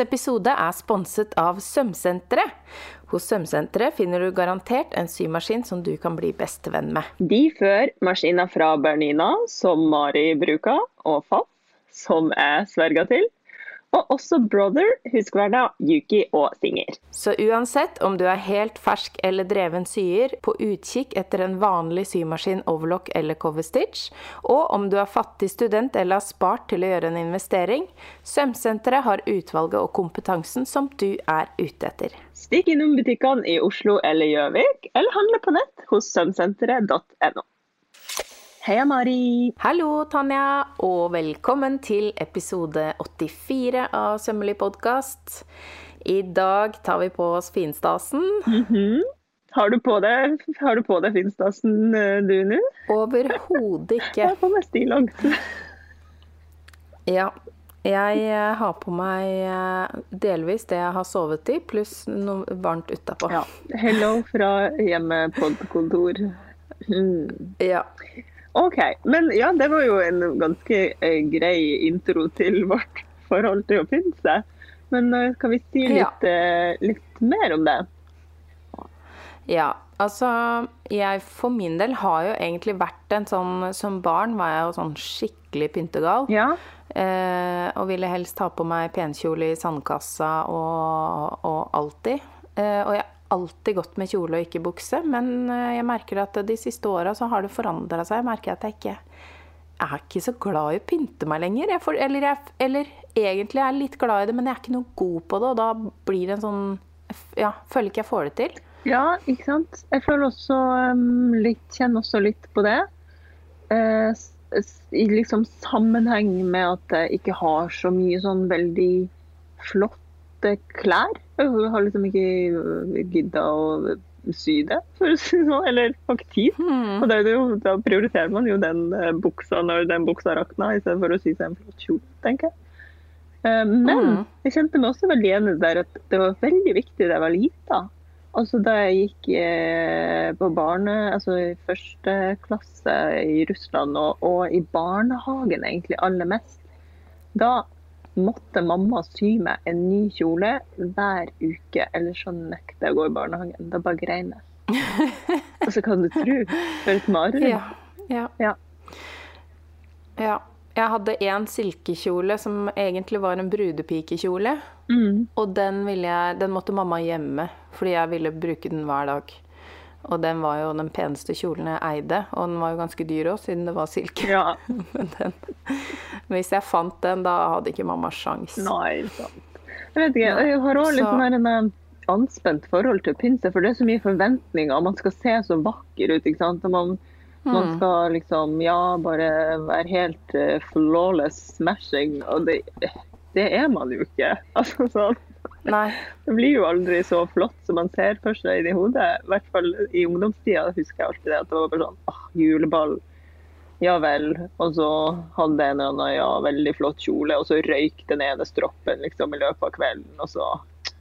Episode er sponset av Sømsenteret. Hos Sømsenteret finner du garantert en symaskin som du kan bli bestevenn med. De fører maskiner fra Bernina, som Mari bruker, og Faff, som jeg sverger til. Og også Brother, Huskverna, Yuki og Singer. Så uansett om du er helt fersk eller dreven syer, på utkikk etter en vanlig symaskin, overlock eller coverstitch, og om du er fattig student eller har spart til å gjøre en investering, Sømsenteret har utvalget og kompetansen som du er ute etter. Stikk innom butikkene i Oslo eller Gjøvik, eller handle på nett hos sømsenteret.no. Heia, Mari. Hallo, Tanja, og velkommen til episode 84 av Sømmelig podkast. I dag tar vi på oss finstasen. Mm -hmm. Har du på deg, har du på deg finstasen eh, du nå? Overhodet ikke. Jeg på meg stillongs. ja. Jeg eh, har på meg eh, delvis det jeg har sovet i, pluss noe varmt utapå. Ja. Hello fra hjemmepodkontor. Mm. Ja. OK. Men ja, det var jo en ganske eh, grei intro til vårt forhold til å pynte. Men uh, skal vi si litt, ja. uh, litt, mer om det? Ja. Altså, jeg for min del har jo egentlig vært en sånn Som barn var jeg jo sånn skikkelig pyntegal. Ja. Eh, og ville helst ha på meg penkjole i sandkassa og, og alltid. Eh, og jeg alltid gått med kjole og ikke bukse, men eh, jeg merker at de siste åra så har det forandra seg. Jeg merker at jeg ikke jeg er ikke så glad i å pynte meg lenger. Jeg får, eller, jeg, eller, egentlig er jeg litt glad i det, men jeg er ikke noe god på det. Og da blir det en sånn Ja, føler ikke jeg får det til. Ja, ikke sant. Jeg føler også um, litt Kjenner også litt på det. Uh, I liksom sammenheng med at jeg ikke har så mye sånn veldig flotte klær. Jeg har liksom ikke øh, gidda å sy det, for å si det sånn. Eller har ikke tid. Mm. Og jo, da prioriterer man jo den buksa når den buksa rakna, istedenfor å sy seg en flott kjole, tenker jeg. Men mm. jeg kjente meg også veldig enig der at det var veldig viktig da jeg var lita. Altså Da jeg gikk på barne, altså i første klasse i Russland, og, og i barnehagen egentlig aller mest, da måtte mamma sy meg en ny kjole hver uke, ellers så nekter jeg å gå i barnehagen. Da bare grein jeg. Altså, kan du tro? For et mareritt. Ja. Ja. ja. ja. Jeg hadde én silkekjole som egentlig var en brudepikekjole. Mm. Og den, jeg, den måtte mamma gjemme, fordi jeg ville bruke den hver dag. Og den var jo den peneste kjolen jeg eide, og den var jo ganske dyr òg, siden det var silke. Ja. Men den, hvis jeg fant den, da hadde ikke mamma sjans. Nei, sant. Jeg vet ikke, jeg har òg litt mer en eh, anspent forhold til å pynte, for det er så mye forventninger. Man skal se så vakker ut, ikke sant. Man, mm. man skal liksom, ja, bare være helt uh, flawless smashing, og det, det er man jo ikke. Altså sånn. Nei. Det blir jo aldri så flott som man ser for seg i hodet. I hvert fall i ungdomstida husker jeg alltid det. At det var bare sånn ah, juleball. Ja vel. Og så hadde en eller annen ja, veldig flott kjole, og så røyk den ene stroppen liksom, i løpet av kvelden. Og så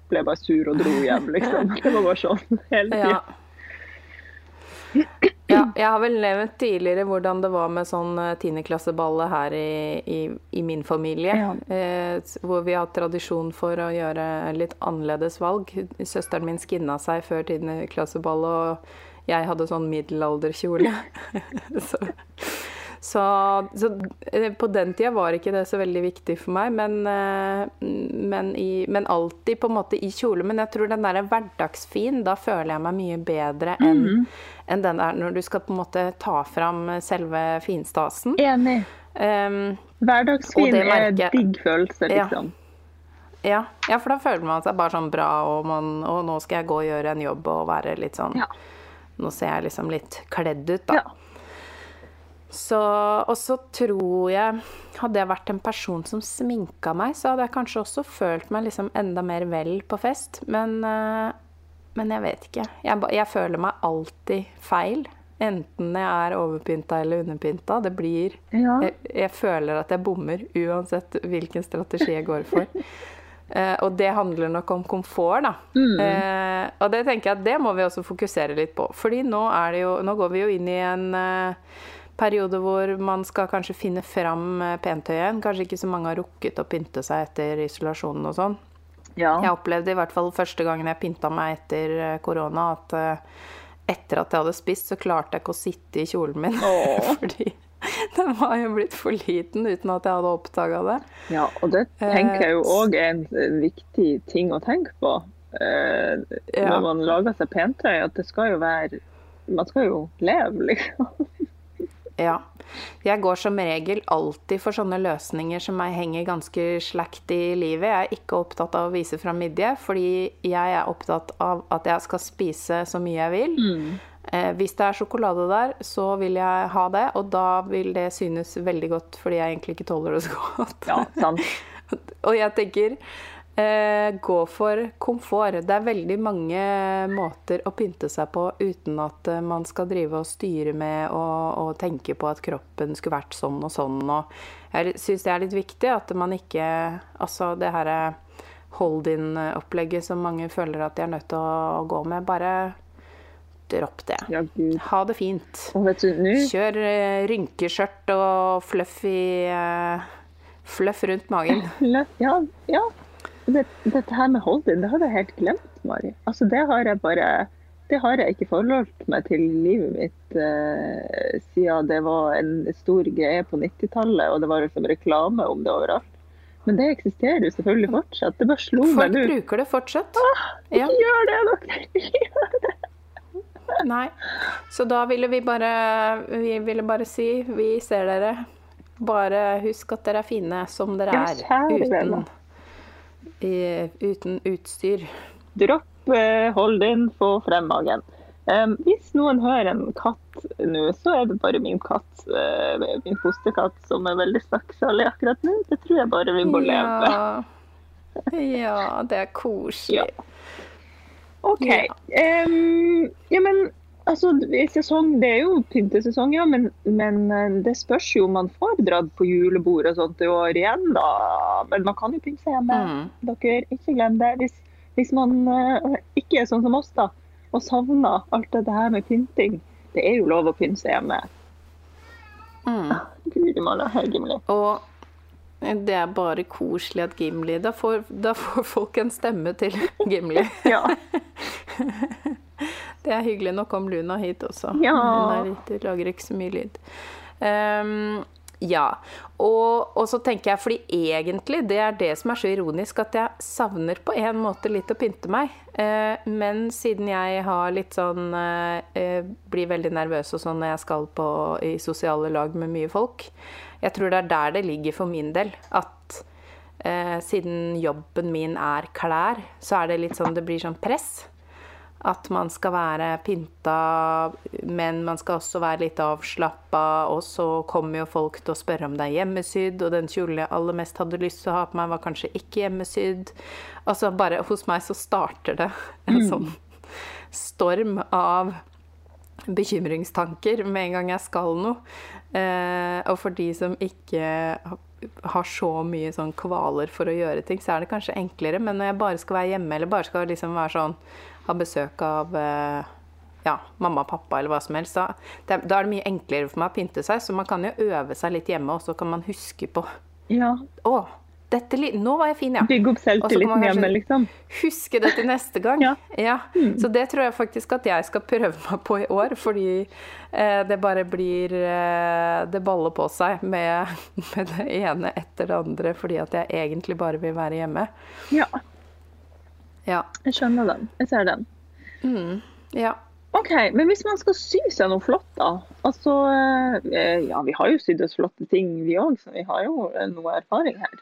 ble jeg bare sur og dro hjem, liksom. Det var bare sånn hele tida. Ja. Ja, jeg har vel nevnt tidligere hvordan det var med sånn tiendeklasseballet her i, i, i, min familie. Ja. Eh, hvor vi har tradisjon for å gjøre litt annerledes valg. Søsteren min skinna seg før tiendeklasseballet, og jeg hadde sånn middelalderkjole. så så, så, eh, på den tida var ikke det så veldig viktig for meg, men, eh, men, i, men alltid på en måte i kjole. Men jeg tror den der hverdagsfin, da føler jeg meg mye bedre enn mm en den der når du skal på en måte ta fram selve finstasen. Enig. Um, hverdagsfin er digg følelse, liksom. Ja. Ja, ja. for da føler man seg bare sånn bra, og, man, og, nå skal jeg gå og gjøre en jobb og være litt sånn ja. Nå ser jeg liksom litt kledd ut, da. Ja. Så, og så tror jeg Hadde jeg vært en person som sminka meg, så hadde jeg kanskje også følt meg liksom enda mer vel på fest. Men, uh, men jeg vet ikke. Jeg, jeg, føler meg alltid feil. Enten jeg er overpynta eller underpynta. Det blir ja. jeg, jeg, føler at jeg bommer uansett hvilken strategi jeg går for. Uh, og det handler nok om komfort, da. Mm. Uh, og det tenker jeg at det må vi også fokusere litt på. Fordi nå, jo, nå går vi jo inn i en uh, periode hvor man skal kanskje finne fram pentøyet. Kanskje ikke så mange har rukket å pynte seg etter isolasjonen og sånn. Ja. Jeg opplevde i hvert fall første gangen jeg pynta meg etter eh, korona, at eh, etter at jeg hadde spist, så klarte jeg ikke å sitte i kjolen min. Åh. Fordi den var jo blitt for liten uten at jeg hadde oppdaga det. Ja, og det tenker jeg jo òg er en, viktig ting å tenke på eh, Ja. når man lager seg pentøy. At det skal jo være Man skal jo leve, liksom. Ja. Jeg går som regel alltid for sånne løsninger som meg henger ganske slakt i livet. Jeg er ikke opptatt av å vise fram midje, fordi jeg er opptatt av at jeg skal spise så mye jeg vil. Eh, hvis det er sjokolade der, så vil jeg ha det, og da vil det synes veldig godt, fordi jeg egentlig ikke tåler det så godt. Ja, sant. Og jeg tenker gå for komfort. Det er veldig mange måter å pynte seg på uten at eh, man skal drive og styre med og, og tenke på at kroppen skulle vært sånn og sånn. Og jeg syns det er litt viktig at man ikke Altså det her hold-in-opplegget som mange føler at de er nødt til å gå med, bare dropp det. Ja. Ha det fint. Du, Kjør eh, rynkeskjørt og fluffy eh, Fluff rundt magen. Ja, ja. Det, dette her med holding, det hadde jeg helt glemt, Mari. Altså, det har jeg bare det har jeg ikke forholdt meg til livet mitt eh, siden det var en stor greie på 90-tallet, og det var liksom reklame om det overalt. Men det eksisterer jo selvfølgelig fortsatt. Det bare slo meg Folk bruker det fortsatt. Ah, Ikke gjør det, dere! Gjør det. Nei. Så da ville vi bare Vi ville bare si vi ser dere. Bare husk at dere er fine som dere Ja, er. Uten. I, uten utstyr. Dropp eh, hold inn, få frem magen. Um, hvis noen hører en katt nå, så er det bare min katt, uh, min fosterkatt, som er veldig snakksalig akkurat nå. Det tror jeg bare vi må leve. Ja. ja, det er koselig. Ja. OK. Ja. Um, ja, men altså, sesong, det er jo pyntesesong, ja. Men, men eh, det spørs jo om man får dratt på julebord og sånt i år igjen, da. Men man kan jo pynte seg hjemme. Mm. Dere, ikke glem det. Hvis, hvis man uh, ikke er sånn som oss, da, og savner alt dette her med pynting, det er jo lov å pynte seg hjemme. Mm. Guri malla, Gimli. Og det er bare koselig at Gimli Da får, da får folk en stemme til Gimli. Ja. Det er hyggelig. Nå kom Luna hit også. Ja. Hun litt, lager ikke så mye lyd. Um, ja. Og, og så tenker jeg, fordi egentlig det er det som er så ironisk, at jeg savner på en måte litt å pynte meg. Eh, men siden jeg har litt sånn eh, eh, Blir veldig nervøs og sånn når jeg skal på, i sosiale lag med mye folk. Jeg tror det er der det ligger for min del. At eh, siden jobben min er klær, så er det litt sånn det blir sånn press. At man skal være pynta, men man skal også være litt avslappa. Og så kommer jo folk til å spørre om det er hjemmesydd, og den kjolen jeg aller mest hadde lyst til å ha på meg, var kanskje ikke hjemmesydd. Altså bare hos meg så starter det en sånn storm av bekymringstanker med en gang jeg skal noe. Eh, og for de som ikke har så mye sånn kvaler for å gjøre ting, så er det kanskje enklere. Men når jeg bare skal være hjemme, eller bare skal liksom være sånn ha besøk av eh, ja, mamma og pappa eller hva som helst, da, det, da er det mye enklere for meg å pynte seg. Så man kan jo øve seg litt hjemme, og så kan man huske på ja. Å, dette, nå var jeg fin, ja. Bygge opp selvtilliten hjemme, liksom. Huske det til neste gang. Ja. Mm. Så det tror jeg faktisk at jeg skal prøve meg på i år, fordi eh, det bare blir eh, Det baller på seg med, med det ene etter det andre, fordi at jeg egentlig bare vil være hjemme. Ja, Ja. jeg skjønner den. Jeg ser den. Mm. ja. OK, men hvis man skal sy seg noe flott, da. Altså, eh, ja, vi har jo sydd oss flotte ting, vi òg, så vi har jo eh, noe erfaring her.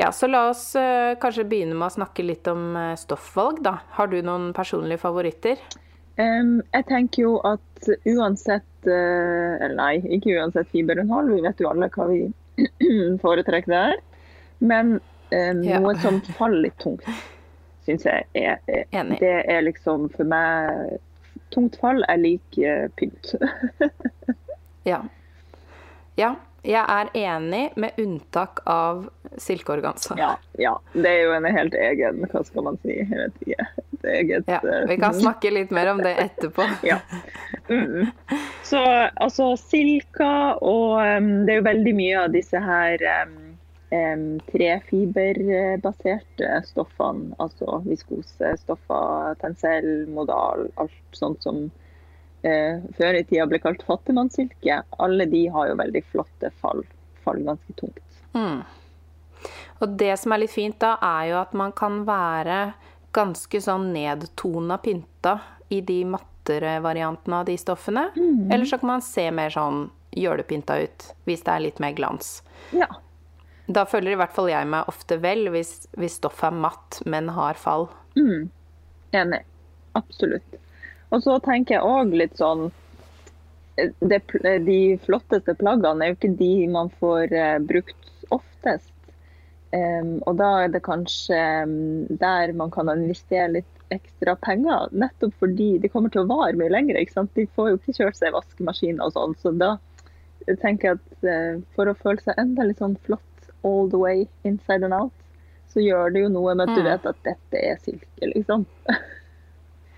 ja, så la oss eh, kanskje begynne med å snakke litt om stoffvalg, da. Har du noen personlige favoritter? Um, jeg tenker jo at uansett uh, nei, ikke uansett fiberinnhold, vi vet jo alle hva vi foretrekker der. Men um, Ja. noe som faller litt tungt, syns jeg er, er. Det er liksom for meg Tungt fall er lik eh, pynt. Ja. Ja, jeg er enig, med unntak av silkeorganza. ja, ja. Det er jo en helt egen Hva skal man si? Jeg vet ikke. Et eget Ja, eh, vi kan snakke litt mer om det etterpå. Ja. Mm. Så altså silka og um, det er jo veldig mye av disse her um, trefiberbaserte stoffene, altså viskosestoffer, tensell, modal, alt sånt som eh, før i tida ble kalt fattigmannssilke, alle de har jo veldig flotte fall. Fall ganske tungt. Mm. Og det som er litt fint da, er jo at man kan være ganske sånn nedtona pynta i de mattere variantene av de stoffene. Eller så kan man se mer sånn jålepynta ut, hvis det er litt mer glans. Ja. Da føler i hvert fall jeg meg ofte vel hvis, hvis stoffet er matt, men har fall. Mm. Enig. Absolutt. Og så tenker jeg òg litt sånn eh, det, De flotteste plaggene er jo ikke de man får uh, brukt oftest. Um, og da er det kanskje um, der man kan investere litt ekstra penger. Nettopp fordi de kommer til å vare mye lenger. ikke sant? De får jo ikke kjørt seg i vaskemaskiner og sånn. Så da tenker jeg at uh, for å føle seg enda litt sånn flott all the way inside and out, så gjør det jo noe med at du Mm. vet at dette er silke, liksom.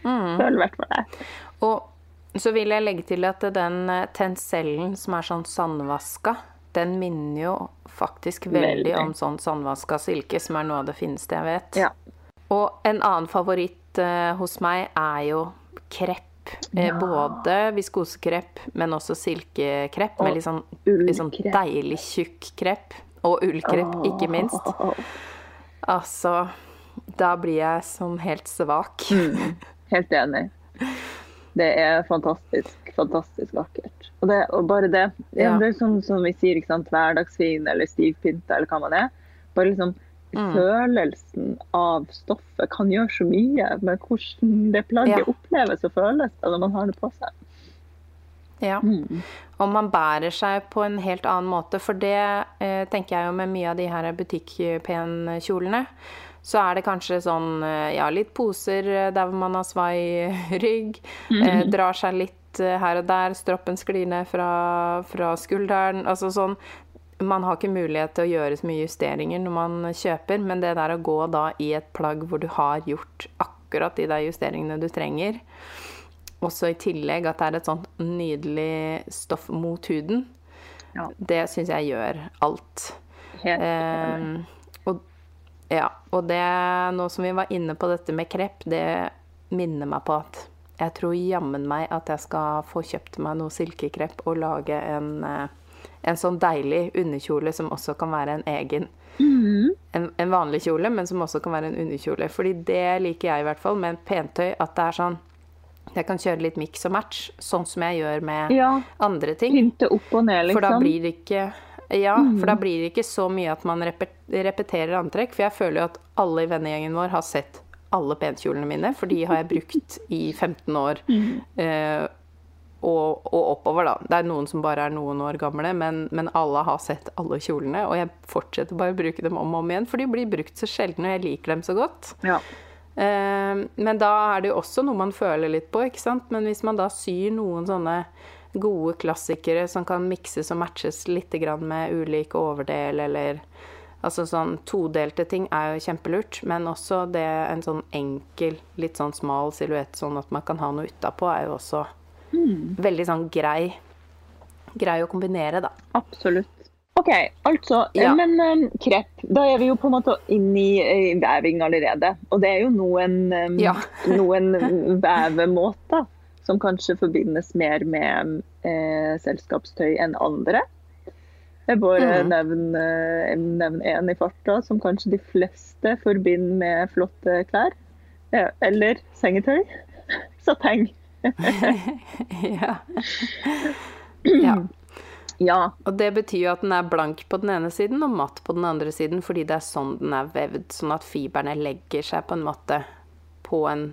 Mm. Føler i hvert fall det. Og så vil jeg legge til at den tencellen som er sånn sandvaska, den minner jo faktisk veldig, Veldig. om sånn sandvaska silke, som er noe av det fineste jeg vet. Ja. Og en annen favoritt uh, hos meg er jo krepp. Eh, Ja. Både viskosekrepp, men også silkekrepp. Og Med litt sånn, litt sånn deilig tjukk krepp. Og ullkrepp, ikke minst. Altså, da blir jeg sånn helt svak. Mm, helt enig. Det er fantastisk, fantastisk vakkert. Og, det, og bare det, ja. Det er sånn som vi sier, ikke sant, hverdagsfin eller stivpynta eller hva man er. Bare liksom Mm. følelsen av stoffet kan gjøre så mye med hvordan det plagget Ja. oppleves og føles når man har det på seg. Ja. Mm. Og man bærer seg på en helt annen måte, for det eh, tenker jeg jo med mye av de her butikkpenkjolene. Så er det kanskje sånn, eh, ja, litt poser eh, der hvor man har svai rygg. Eh, drar seg litt eh, her og der, stroppen sklir ned fra, fra skulderen. Altså sånn Man har ikke mulighet til å gjøre så mye justeringer når man kjøper, men det der å gå da i et plagg hvor du har gjort akkurat de der justeringene du trenger, også i tillegg at det er et sånt nydelig stoff mot huden. Ja. Det syns jeg gjør alt. Helt Eh, og, ja, og det, nå som vi var inne på dette med krepp, det minner meg på at jeg tror jammen meg at jeg skal få kjøpt meg noe silkekrepp og lage en, eh, en sånn deilig underkjole som også kan være en egen Mhm. en, en vanlig kjole, men som også kan være en underkjole. Fordi det liker jeg i hvert fall med en pentøy, at det er sånn Jeg kan kjøre litt mix og match, sånn som jeg gjør med Ja, andre ting. pynte opp og ned, For da liksom. blir det ikke ja, for da blir det ikke så mye at man repet- repeterer antrekk. For jeg føler jo at alle i vennegjengen vår har sett alle penkjolene mine, for de har jeg brukt i 15 år. Eh, og, og oppover, da. Det er noen som bare er noen år gamle, men, men alle har sett alle kjolene. Og jeg fortsetter bare å bruke dem om og om igjen, for de blir brukt så sjelden, og jeg liker dem så godt. Ja. Eh, men da er det jo også noe man føler litt på, ikke sant. Men hvis man da syr noen sånne gode klassikere som kan mikses og matches litt med ulik overdel, eller Altså sånn todelte ting er jo kjempelurt, men også det en sånn enkel, litt sånn smal silhuett, sånn at man kan ha noe utapå, er jo også veldig sånn grei Grei å kombinere, da. Absolutt. OK, altså. Ja. Men um, krepp, da er vi jo på en måte inne i, veving allerede. Og det er jo noen, um, Ja. noen vevemåter som kanskje forbindes mer med eh, selskapstøy enn andre. Jeg bare mm. nevner nevn én i farta, som kanskje de fleste forbinder med flotte klær. Eller sengetøy. Sateng. ja. ja. Ja. Og det betyr jo at den er blank på den ene siden og matt på den andre siden, fordi det er sånn den er vevd, sånn at fiberne legger seg på en måte på en,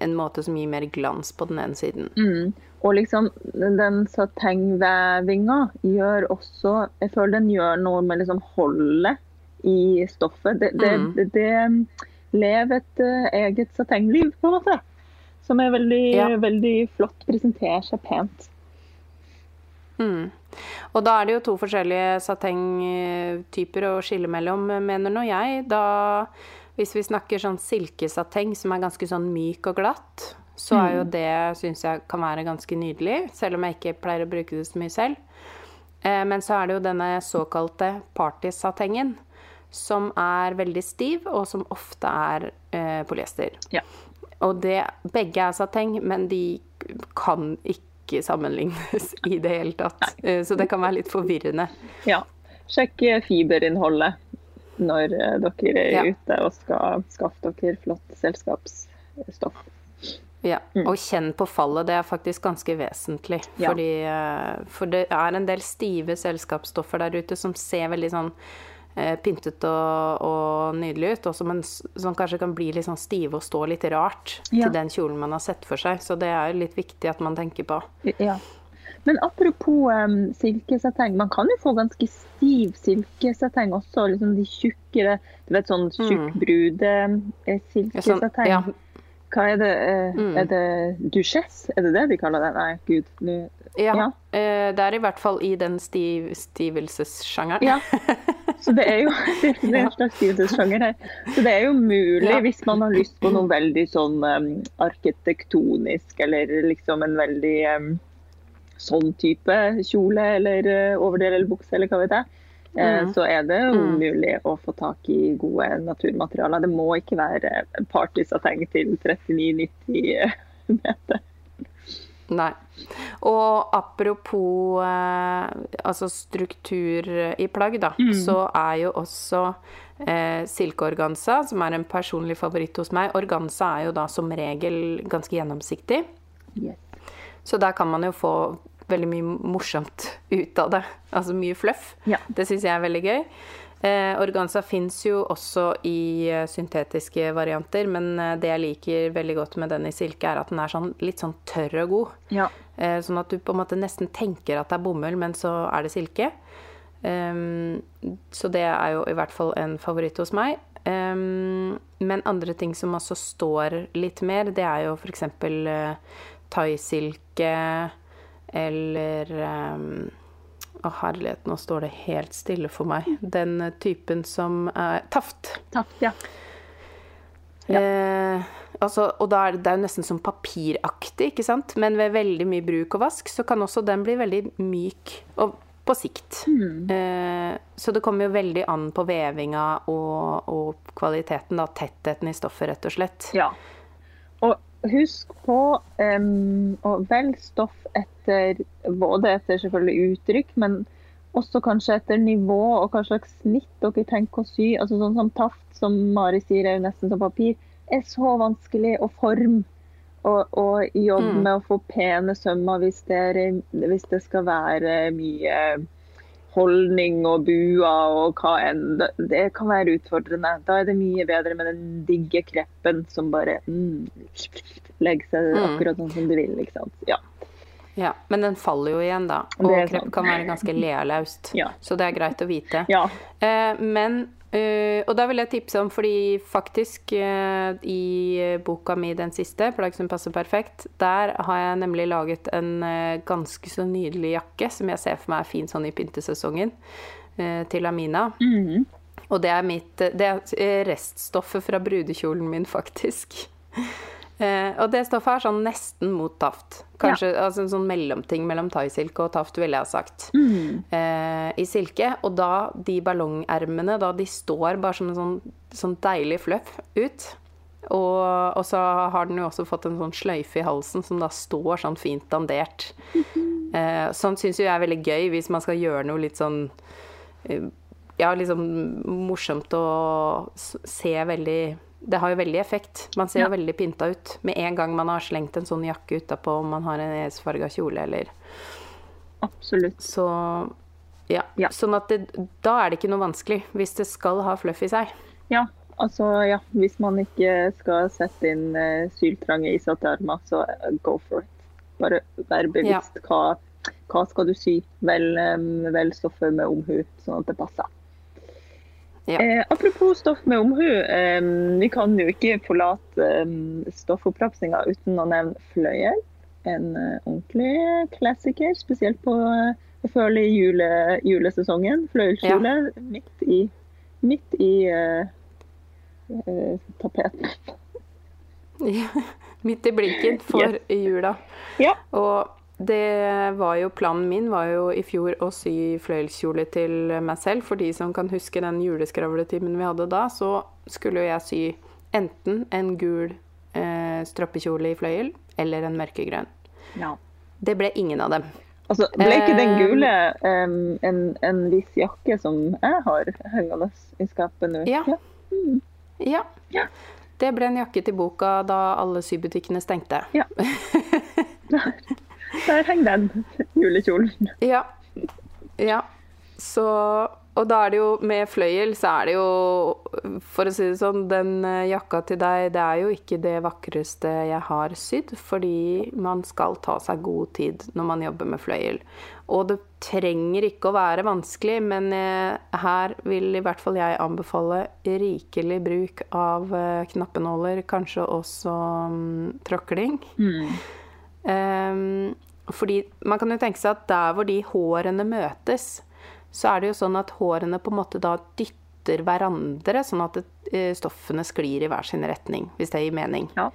en måte som gir mer glans på den ene siden. Mm. Og liksom den satengvevinga gjør også Jeg føler den gjør noe med liksom holdet i stoffet. Det, det, Mm. det, det lever et eh, eget satengliv, på en måte. Som er veldig, Ja. veldig flott. Presenterer seg pent. Mm. Og da er det jo to forskjellige satengtyper å skille mellom, mener nå jeg. Da, hvis vi snakker sånn silkesateng som er ganske sånn myk og glatt, så er jo det, syns jeg, kan være ganske nydelig. Selv om jeg ikke pleier å bruke det så mye selv. Eh, men så er det jo denne såkalte partysatengen, som er veldig stiv, og som ofte er eh, polyester. Ja. Og det, begge er sateng, men de kan ikke sammenlignes i det hele tatt. Eh, så det kan være litt forvirrende. Ja. Sjekk fiberinnholdet når eh, dere er Ja. ute og skal skaffe dere flott selskapsstoff. Ja, Mm. og kjenn på fallet. Det er faktisk ganske vesentlig. Ja. Fordi, eh, for det er en del stive selskapsstoffer der ute som ser veldig sånn pyntet og, og nydelig ut, og som, en, som kanskje kan bli litt sånn stive og stå litt rart Ja. til den kjolen man har sett for seg. Så det er jo litt viktig at man tenker på. Ja. Men apropos um, silkeseteng, man kan jo få ganske stiv silkeseteng også. Liksom de tjukkere Du vet sånn tjukk sånn, brude-silkeseteng. ja, Hva er det? eh, Mm. Er det duchesse? Er det det de kaller det? Nei, gud. Nå ja, eh, det er i hvert fall i den stiv, stivelsessjangeren. Ja. Så det er jo det er en slags stivelsessjanger her. Så det er jo mulig, Ja. hvis man har lyst på noe veldig sånn um, arkitektonisk, eller liksom en veldig um, sånn type kjole eller uh, overdel eller bukse, eller hva vet jeg. eh, Mm. Så er det Mm. mulig å få tak i gode naturmaterialer. Det må ikke være partysateng til 39,90 meter. Nei. Og apropos eh, altså struktur i plagg, da, Mm. så er jo også eh, silkeorganza, som er en personlig favoritt hos meg Organza er jo da som regel ganske gjennomsiktig, Yes. så der kan man jo få veldig mye morsomt ut av det. Altså mye fluff. Ja. Det syns jeg er veldig gøy. Eh, organza fins jo også i eh, syntetiske varianter, men eh, det jeg liker veldig godt med den i silke, er at den er sånn, litt sånn tørr og god. Ja. Eh, Sånn at du på en måte nesten tenker at det er bomull, men så er det silke. Ehm, så det er jo i hvert fall en favoritt hos meg. Ehm, men andre ting som også står litt mer, det er jo f.eks. Uh, thaisilke eller ehm, Å, herlighet, nå står det helt stille for meg. Den eh, typen som er Taft. Taft, ja. Ja. Eh, altså, og da er det, det er jo nesten som papiraktig, ikke sant? Men ved veldig mye bruk og vask, så kan også den bli veldig myk og på sikt. Mm. Eh, så det kommer jo veldig an på vevinga og, og kvaliteten, da. Tettheten i stoffet, rett og slett. Ja. Og husk på um, å velge stoff etter både etter selvfølgelig uttrykk, men også kanskje etter nivå og hva slags snitt dere tenker å sy. Altså sånn som taft, som Mari sier er jo nesten som papir, er så vanskelig å forme. Og, og jobbe Mm. med å få pene sømmer hvis det, er, hvis det skal være mye holdning og bua og hva enn. Det, kan være utfordrende. Da er det mye bedre med den digge kreppen som bare mm, legger seg Mm. akkurat sånn som du vil. ikke sant? Ja. Ja, Men den faller jo igjen, da. Og krepp kan være ganske lealaust. Ja. Så det er greit å vite. ja. Eh, men eh, Og da vil jeg tipse om, fordi faktisk uh, i boka mi den siste, 'Plagg som passer perfekt', der har jeg nemlig laget en uh, ganske så nydelig jakke som jeg ser for meg er fin sånn i pyntesesongen, eh, til Amina. Mhm. Og det er mitt Det er eh, reststoffet fra brudekjolen min, faktisk. Eh, og det stoffet er sånn nesten mot taft. Kanskje altså en sånn mellomting mellom thaisilke og taft, ville jeg ha sagt. Mm. Eh, I silke. Og da de ballongermene, da de står bare som en sånn, sånn deilig fluff ut. Og, og så har den jo også fått en sånn sløyfe i halsen som da står sånn fint dandert. Eh, sånn syns jo jeg er veldig gøy hvis man skal gjøre noe litt sånn eh, Ja, liksom morsomt og se veldig Det har jo veldig effekt. Man ser Ja. jo veldig pynta ut med en gang man har slengt en sånn jakke utapå om man har en esfarga kjole eller Absolutt. Så ja. Ja. Sånn at det, da er det ikke noe vanskelig, hvis det skal ha fluff i seg. Ja. Altså, ja, hvis man ikke skal sette inn uh, syltrange isete armer, så uh, go for it. Bare vær bevisst hva, hva skal du sy. Vel, um, vel stoffet med omhu, sånn at det passer. Ja. Eh, apropos stoff med omhu. Eh, vi kan jo ikke forlate eh, stoffoppramsinga uten å nevne fløyel. En eh, ordentlig klassiker, spesielt på jeg føler jule, julesesongen. Fløyelskjole midt i, midt i eh, eh, tapeten. Midt i blinken for jula. Ja. Og det var jo planen min var jo i fjor å sy fløyelskjole til meg selv. For de som kan huske den juleskravletimen vi hadde da, så skulle jo jeg sy enten en gul eh, strappekjole i fløyel eller en mørkegrønn. Ja. Det ble ingen av dem. Altså, ble ikke den Eh, gule um, en, en viss jakke som jeg har hengende i skapet nå? Ja. Ja. Ja. Det ble en jakke til boka da alle sybutikkene stengte. Ja. Der henger den julekjolen. Ja. Ja. Så Og da er det jo med fløyel, så er det jo For å si det sånn, den eh, jakka til deg, det er jo ikke det vakreste jeg har sydd. Fordi man skal ta seg god tid når man jobber med fløyel. Og det trenger ikke å være vanskelig, men eh, her vil i hvert fall jeg anbefale rikelig bruk av eh, knappenåler, kanskje også um, tråkling. Ehm, fordi man kan jo tenke seg at der hvor de hårene møtes, så er det jo sånn at hårene på en måte da dytter hverandre, sånn at eh, stoffene sklir i hver sin retning, hvis det gir mening. Ja.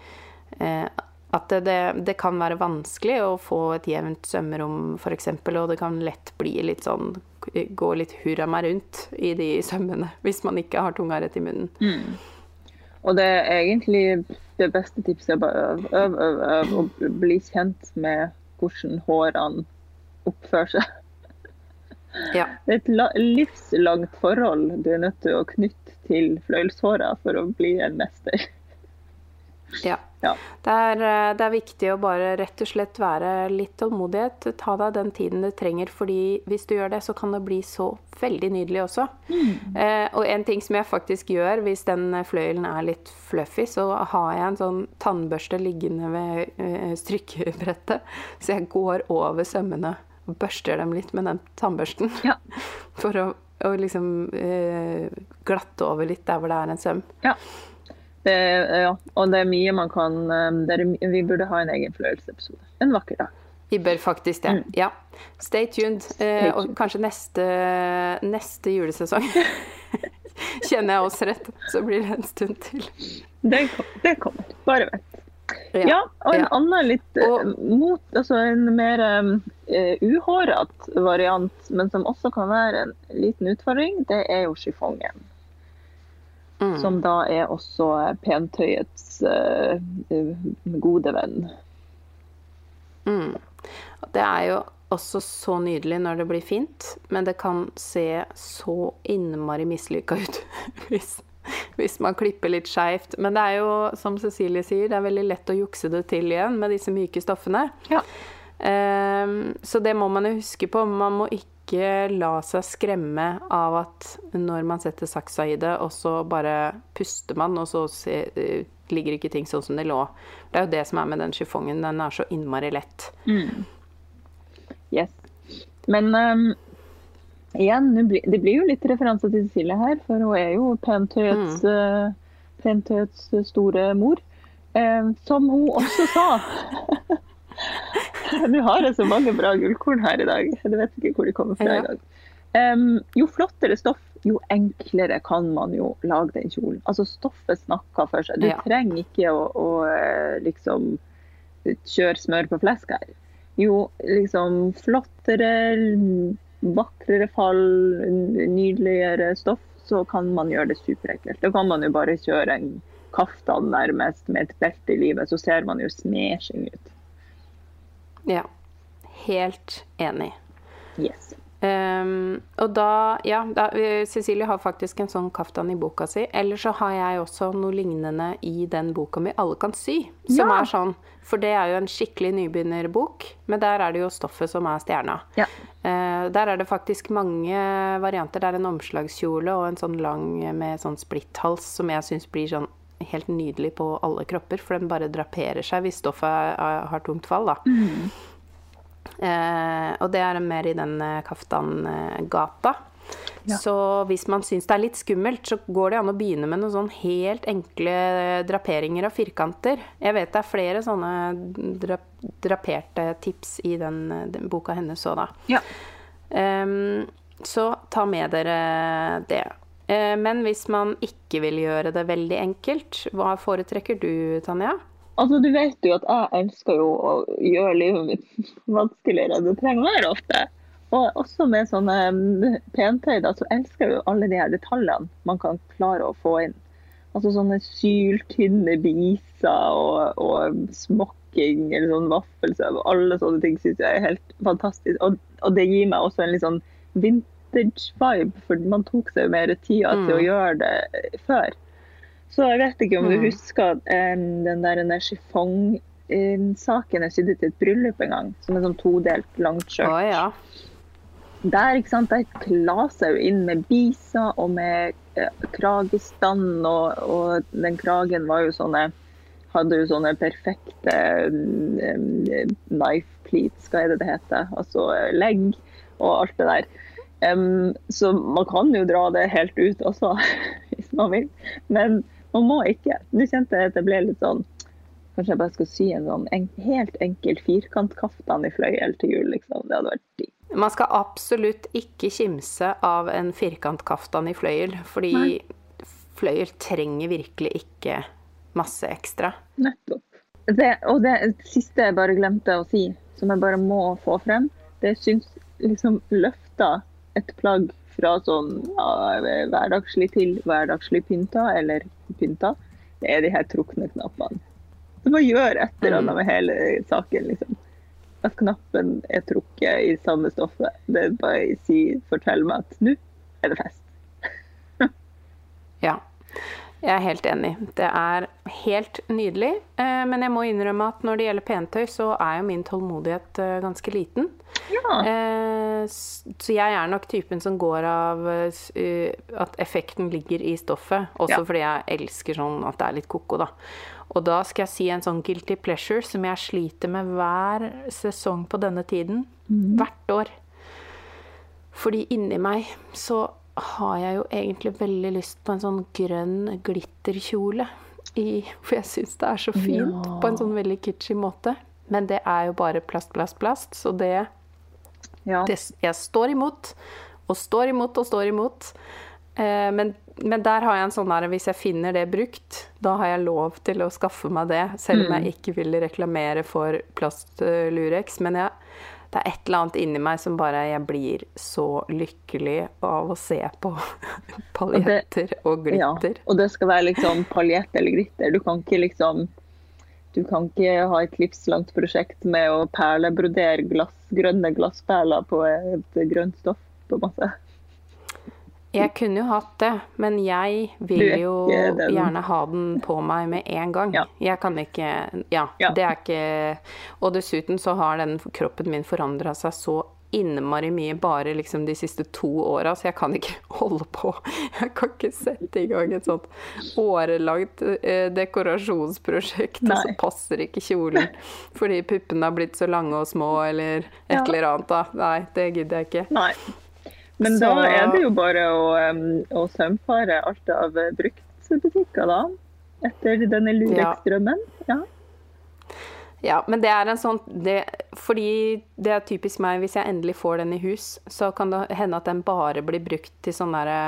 Eh, at det, det, det kan være vanskelig å få et jevnt sømrom, f.eks., og det kan lett bli litt sånn Gå litt hurra meg rundt i de sømmene, hvis man ikke har tunga rett i munnen. Og det er egentlig det beste tipset. Bare øv, øv, øv og bli kjent med hvordan hårene oppfører seg. Ja. Det er et livslangt forhold du er nødt til å knytte til fløyelshåra for å bli en mester. Ja. Ja. Det er, eh, det er viktig å bare rett og slett være litt tålmodighet. Ta deg den tiden du trenger, fordi hvis du gjør det, så kan det bli så veldig nydelig også. Eh, og en ting som jeg faktisk gjør hvis den fløyelen er litt fluffy, så har jeg en sånn tannbørste liggende ved eh, strikkebrettet. Så jeg går over sømmene og børster dem litt med den tannbørsten. Ja. For å, å liksom eh, glatte over litt der hvor det er en søm. Ja. Det, ja. Og det er mye man kan um, er, Vi burde ha en egen fløyelsepisode en vakker dag. Vi bør faktisk det. Ja. Stay tuned. Eh, og kanskje neste, neste julesesong. Kjenner jeg oss rett, så blir det en stund til. Det, det kommer. Bare vent. Ja, og en ja. annen litt eh, Og- mot, altså en mer um, uh, uhårete variant, men som også kan være en liten utfordring, det er jo chiffongen. Mm. Som da er også pentøyets eh, gode venn. Mm. Det er jo også så nydelig når det blir fint, men det kan se så innmari mislykka ut hvis, hvis man klipper litt skeivt. Men det er jo, som Cecilie sier, det er veldig lett å jukse det til igjen med disse myke stoffene. Ja. Um, så det må man jo huske på. Man må ikke la seg skremme av at når man setter saksa i det, og så bare puster man, og så eh, ligger ikke ting sånn som det lå. Det er jo det som er med den chiffongen. Den er så innmari lett. Yes. Men um, igjen, det blir jo litt referanse til Cecilie her, for hun er jo pentøyets, mm. pentøyets store mor. Um, som hun også sa. Nå har så mange bra gullkorn her i dag. Du vet ikke hvor de kommer fra Ja. i dag. Um, jo flottere stoff, jo enklere kan man jo lage den kjolen. Altså Stoffet snakker for seg. Du Ja. trenger ikke å, å eh, liksom kjøre smør på flesk her. Jo liksom flottere, vakrere fall, nydeligere stoff, så kan man gjøre det superekkelt. Da kan man jo bare kjøre en kaftan nærmest med et belte i livet, så ser man jo smashing ut. Ja. Helt enig. Yes. Um, og da, ja, da, Cecilie har faktisk en sånn kaftan i boka si. Eller så har jeg også noe lignende i den boka mi 'Alle kan sy'. Som Ja. er sånn, For det er jo en skikkelig nybegynnerbok, men der er det jo stoffet som er stjerna. Ja. Uh, der er det faktisk mange varianter. Det er en omslagskjole og en sånn lang med sånn splitthals som jeg syns blir sånn helt nydelig på alle kropper, for den bare draperer seg hvis stoffet har tungt fall, da. Eh, og det er mer i den eh, kaftangata. Ja. Så hvis man syns det er litt skummelt, så går det an å begynne med noen sånn helt enkle draperinger av firkanter. Jeg vet det er flere sånne dra draperte tips i den, den boka hennes òg, da. Ja. Um, så ta med dere det. Eh, men hvis man ikke vil gjøre det veldig enkelt, hva foretrekker du, Tanja? Altså, du vet jo at jeg elsker jo å gjøre livet mitt vanskeligere enn det trenger å være ofte. Og også med sånne pentøyder pentøy, da, så elsker jeg jo alle de her detaljene man kan klare å få inn. Altså sånne syltynne biser og, og smokking eller sånn vaffelsøv. Alle sånne ting syns jeg er helt fantastisk. Og, og, det gir meg også en litt sånn vintage-vibe, for man tok seg jo mer tid til mm. å gjøre det før. Så jeg vet ikke om du mm. husker um, den der chiffon-saken jeg sydde til et bryllup en gang, som er sånn todelt langt skjørt. Oh, ja. Der ikke sant, der klaser jeg jo inn med biser og med uh, kragestand, og, og, den kragen var jo sånne hadde jo sånne perfekte um, knife pleats, hva er det det heter? Altså legg og alt det der. Um, så man kan jo dra det helt ut også, hvis man vil. Men man må ikke. Nå kjente jeg at det ble litt sånn Kanskje jeg bare skal sy en sånn en, helt enkel firkantkaftan i fløyel til jul, liksom. Det hadde vært digg. Man skal absolutt ikke kimse av en firkantkaftan i fløyel, fordi Nei. fløyel trenger virkelig ikke masse ekstra. Nettopp. Det, og det siste jeg bare glemte å si, som jeg bare må få frem, det syns liksom løfta et plagg fra sånn ja, hverdagslig til hverdagslig pynta, eller pynta, det er de her trukne knappene. Så bare gjør et eller annet mm. med hele saken, liksom. At knappen er trukket i samme stoffet. Det er bare si, fortell meg at nå er det fest. ja. Jeg er helt enig. Det er helt nydelig. Eh, men jeg må innrømme at når det gjelder pentøy, så er jo min tålmodighet eh, ganske liten. Ja. Eh, så jeg er nok typen som går av at effekten ligger i stoffet. Også ja. fordi jeg elsker sånn at det er litt ko-ko, da. Og da skal jeg si en sånn guilty pleasure som jeg sliter med hver sesong på denne tiden. Mm. Hvert år. Fordi inni meg så har jeg jo egentlig veldig lyst på en sånn grønn glitterkjole. I, for jeg syns det er så fint ja. på en sånn veldig kitschy måte. Men det er jo bare plast, plast, plast. Så det, ja. det Jeg står imot og står imot og står imot. Eh, men, men, der har jeg en sånn her Hvis jeg finner det brukt, da har jeg lov til å skaffe meg det. Selv om jeg mm. ikke vil reklamere for plastlurex. Men jeg det er et eller annet inni meg som bare Jeg blir så lykkelig av å se på paljetter og, glitter. Ja, og det skal være liksom paljett eller glitter. Du kan ikke liksom Du kan ikke ha et livslangt prosjekt med å perlebrodere glass, grønne glassperler på et grønt stoff. på en måte. Jeg kunne jo hatt det, men jeg vil jo gjerne ha den på meg med en gang. Ja. Jeg kan ikke ja, ja, det er ikke Og dessuten så har den kroppen min forandra seg så innmari mye bare liksom de siste to åra, så jeg kan ikke holde på. Jeg kan ikke sette i gang et sånt årelangt eh, dekorasjonsprosjekt, Nei. og så passer ikke kjolen fordi puppene har blitt så lange og små, eller et eller annet. da. Nei, det gidder jeg ikke. Nei. Men så... da er det jo bare å, å sømfare alt av bruktbutikker, da. Etter denne Lurex-drømmen. Ja. ja. men det er en sånn det, Fordi det er typisk meg, hvis jeg endelig får den i hus, så kan det hende at den bare blir brukt til sånn derre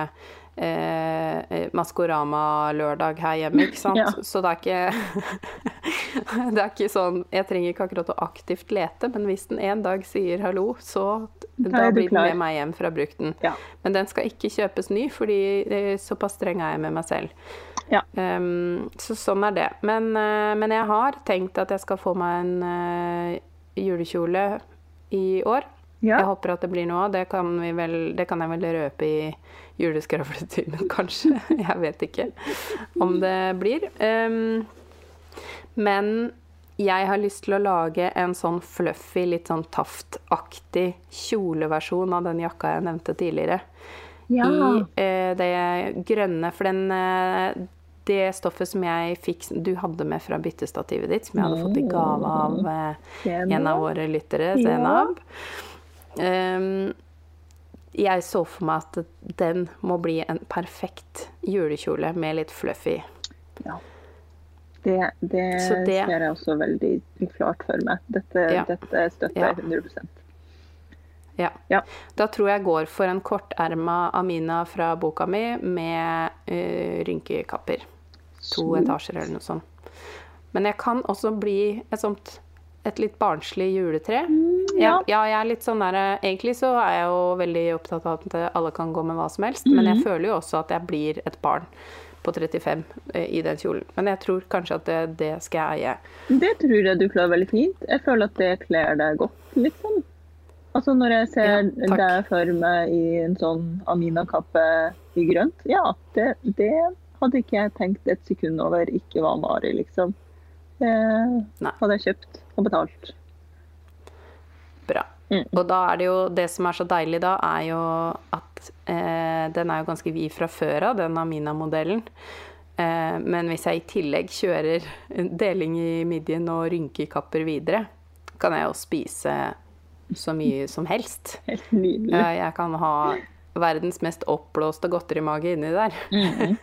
eh, eh, Maskorama-lørdag her hjemme, ikke sant. Ja. Så det er ikke Det er ikke sånn Jeg trenger ikke akkurat å aktivt lete, men hvis den en dag sier hallo, så da blir den med meg hjem fra brukten. Ja. Men den skal ikke kjøpes ny, fordi såpass streng er jeg med meg selv. Ja. Um, så sånn er det. Men, uh, men, jeg har tenkt at jeg skal få meg en uh, julekjole i år. Ja. Jeg håper at det blir noe av. Det, kan det kan jeg vel røpe i juleskravletimen, kanskje. Jeg vet ikke om det blir. Um, men jeg har lyst til å lage en sånn fluffy, litt sånn Taft-aktig kjoleversjon av den jakka jeg nevnte tidligere. Ja. I eh, det grønne, for den eh, det stoffet som jeg fikk du hadde med fra byttestativet ditt, som jeg hadde fått i gave av eh, en av våre lyttere, Zenab. Um, jeg så for meg at den må bli en perfekt julekjole med litt fluffy. Ja. Det, det, det ser jeg også veldig klart for meg. Dette, ja. dette støtter jeg 100 ja. ja. Da tror jeg går for en korterma Amina fra boka mi med uh, rynkekapper. To etasjer eller noe sånt. Men jeg kan også bli et sånt et litt barnslig juletre. Mm, ja. Jeg, ja, jeg er litt sånn der Egentlig så er jeg jo veldig opptatt av at alle kan gå med hva som helst, men jeg Mhm. føler jo også at jeg blir et barn på 35 eh, i den kjolen. Men jeg tror kanskje at det, det skal jeg eie. Det tror jeg du klarer veldig fint. Jeg føler at det kler deg godt, liksom. Altså når jeg ser Ja, deg for meg i en sånn Amina-kappe i grønt, ja, det, det hadde ikke jeg tenkt et sekund over ikke var Mari, liksom. Det hadde jeg kjøpt og betalt. Bra. Mm. Og da er det jo Det som er så deilig da, er jo at eh, den er jo ganske vid fra før av, den Amina-modellen. Eh, men hvis jeg i tillegg kjører deling i midjen og rynkekapper videre, kan jeg jo spise så mye som helst. Helt nydelig. Eh, jeg kan ha verdens mest oppblåste godterimage inni der. Mhm.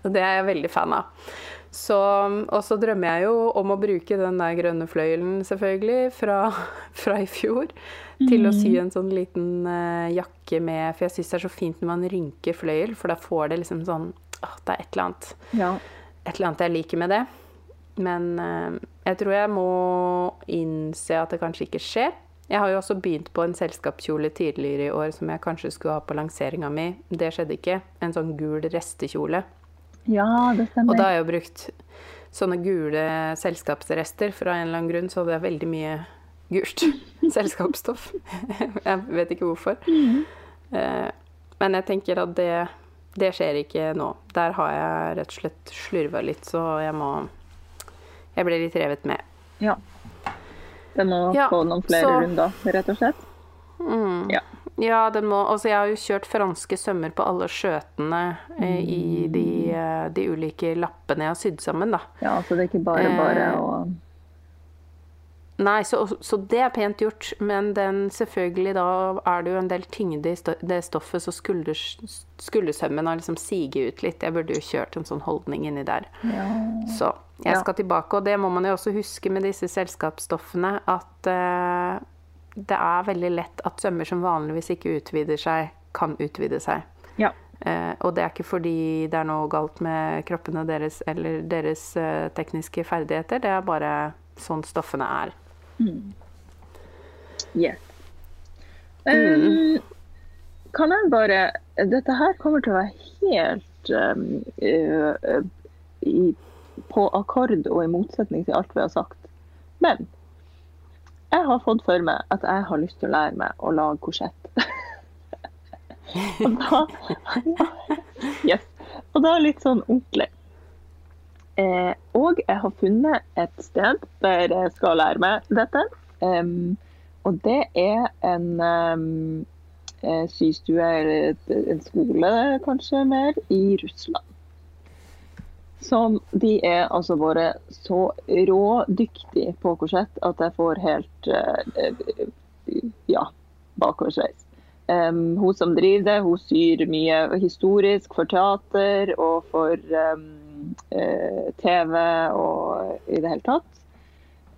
Og det er jeg veldig fan av. Så, og så drømmer jeg jo om å bruke den der grønne fløyelen, selvfølgelig, fra, fra i fjor, til å sy en sånn liten uh, jakke med For jeg syns det er så fint når man rynker fløyel, for da får det liksom sånn åh, Det er et eller annet Ja. et eller annet jeg liker med det. Men uh, jeg tror jeg må innse at det kanskje ikke skjer. Jeg har jo også begynt på en selskapskjole tidligere i år som jeg kanskje skulle ha på lanseringa mi. Det skjedde ikke. En sånn gul restekjole. Ja, det Og da har jeg jo brukt sånne gule selskapsrester. For av en eller annen grunn så det er veldig mye gult selskapsstoff. jeg vet ikke hvorfor. Eh, Men jeg tenker at det, det skjer ikke nå. Der har jeg rett og slett slurva litt, så jeg må Jeg ble litt revet med. Ja. Det må Ja, få noen flere så- runder, rett og slett. Mm. Ja. Ja, den må Altså, jeg har jo kjørt franske sømmer på alle skjøtene eh, i de, eh, de ulike lappene jeg har sydd sammen, da. Ja, så det er ikke bare bare Eh, å Nei, så, så det er pent gjort, men den selvfølgelig da er det jo en del tyngde i det stoffet, så skulders, skuldersømmen har liksom siget ut litt. Jeg burde jo kjørt en sånn holdning inni der. Ja. Så jeg Ja. skal tilbake, og det må man jo også huske med disse selskapsstoffene, at eh, det er veldig lett at sømmer som vanligvis ikke utvider seg, kan utvide seg. ja. Eh, og det er ikke fordi det er noe galt med kroppene deres eller deres eh, tekniske ferdigheter, det er bare sånn stoffene er. Yes. Um, kan jeg bare Dette her kommer til å være helt um, uh, uh, i, på akkord og i motsetning til alt vi har sagt. Men jeg har fått for meg at jeg har lyst til å lære meg å lage korsett. og da Yes. Og da litt sånn ordentlig. Eh, og jeg har funnet et sted der jeg skal lære meg dette. Um, og det er en um, eh, systue, eller en skole kanskje mer, i Russland. Som de er altså bare så rådyktige på korsett at jeg får helt eh, eh, ja, bakoversveis. Um, hun som driver det, hun syr mye historisk for teater og for um, uh, TV og i det hele tatt.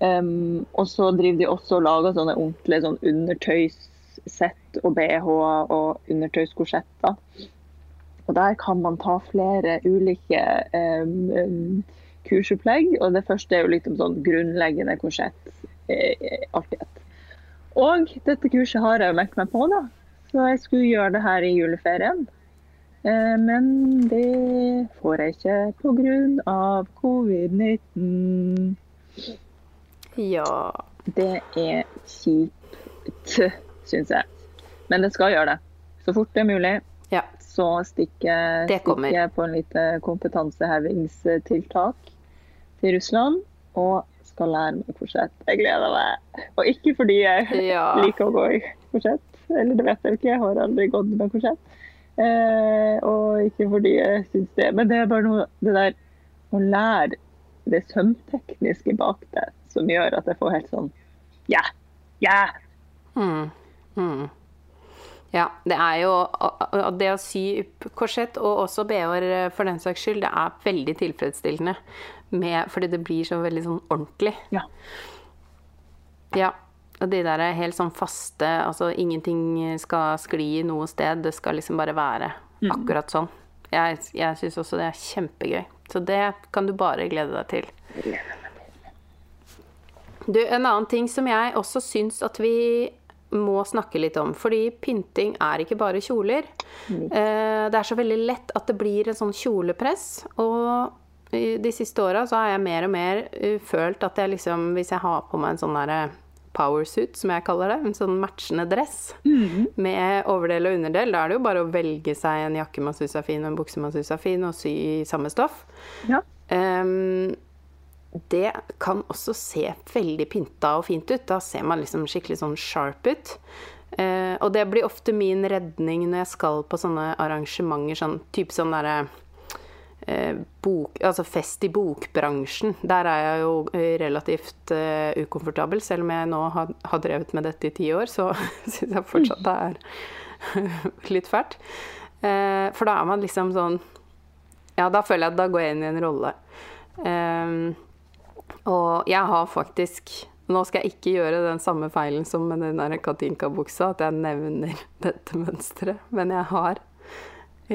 Um, og så driver de også og lager sånne ordentlige sånn undertøyssett og BH-er og undertøyskorsetter. Og der kan man ta flere ulike um, kursopplegg. Og det første er jo litt om sånn grunnleggende korsett. Eh, alt. Og dette kurset har jeg jo meldt meg på, da. Så jeg skulle gjøre det her i juleferien. Eh, men det får jeg ikke pga. covid-19. Ja Det er kjipt, syns jeg. Men det skal gjøre det. Så fort det er mulig, Ja. Så stikker jeg på en lite kompetansehevingstiltak til Russland. Og skal lære meg korsett. Jeg gleder meg. Og ikke fordi jeg Ja. liker å gå i korsett. Eller det vet jeg ikke, jeg har aldri gått med korsett. Eh, og ikke fordi jeg syns det. Men det er bare noe det der å lære det sømtekniske bak det som gjør at jeg får helt sånn Ja! Ja! Mm. Mm. Ja, det er jo Det å sy korsett, og også bh-er for den saks skyld, det er veldig tilfredsstillende. Med, fordi det blir så veldig sånn ordentlig. Ja. Ja. Og de der er helt sånn faste Altså ingenting skal skli noe sted. Det skal liksom bare være akkurat sånn. Jeg, jeg syns også det er kjempegøy. Så det kan du bare glede deg til. Du, en annen ting som jeg også syns at vi må snakke litt om. Fordi pynting er ikke bare kjoler. Eh, det er så veldig lett at det blir en sånn kjolepress. Og de siste åra så har jeg mer og mer uh, følt at jeg liksom Hvis jeg har på meg en sånn derre powersuit, som jeg kaller det, en sånn matchende dress Mm. med overdel og underdel, da er det jo bare å velge seg en jakke man syns er fin, og en bukse man syns er fin, og sy i samme stoff. Ja. Ehm, det kan også se veldig pynta og fint ut. Da ser man liksom skikkelig sånn sharp ut. Eh, og det blir ofte min redning når jeg skal på sånne arrangementer, sånn type sånn derre eh, altså fest i bokbransjen. Der er jeg jo eh, relativt eh, ukomfortabel. Selv om jeg nå har, har drevet med dette i ti år, så syns jeg fortsatt det er litt fælt. Eh, for da er man liksom sånn Ja, da føler jeg at da går jeg inn i en rolle. Ehm, og jeg har faktisk Nå skal jeg ikke gjøre den samme feilen som med den der Katinka-buksa, at jeg nevner dette mønsteret, men jeg har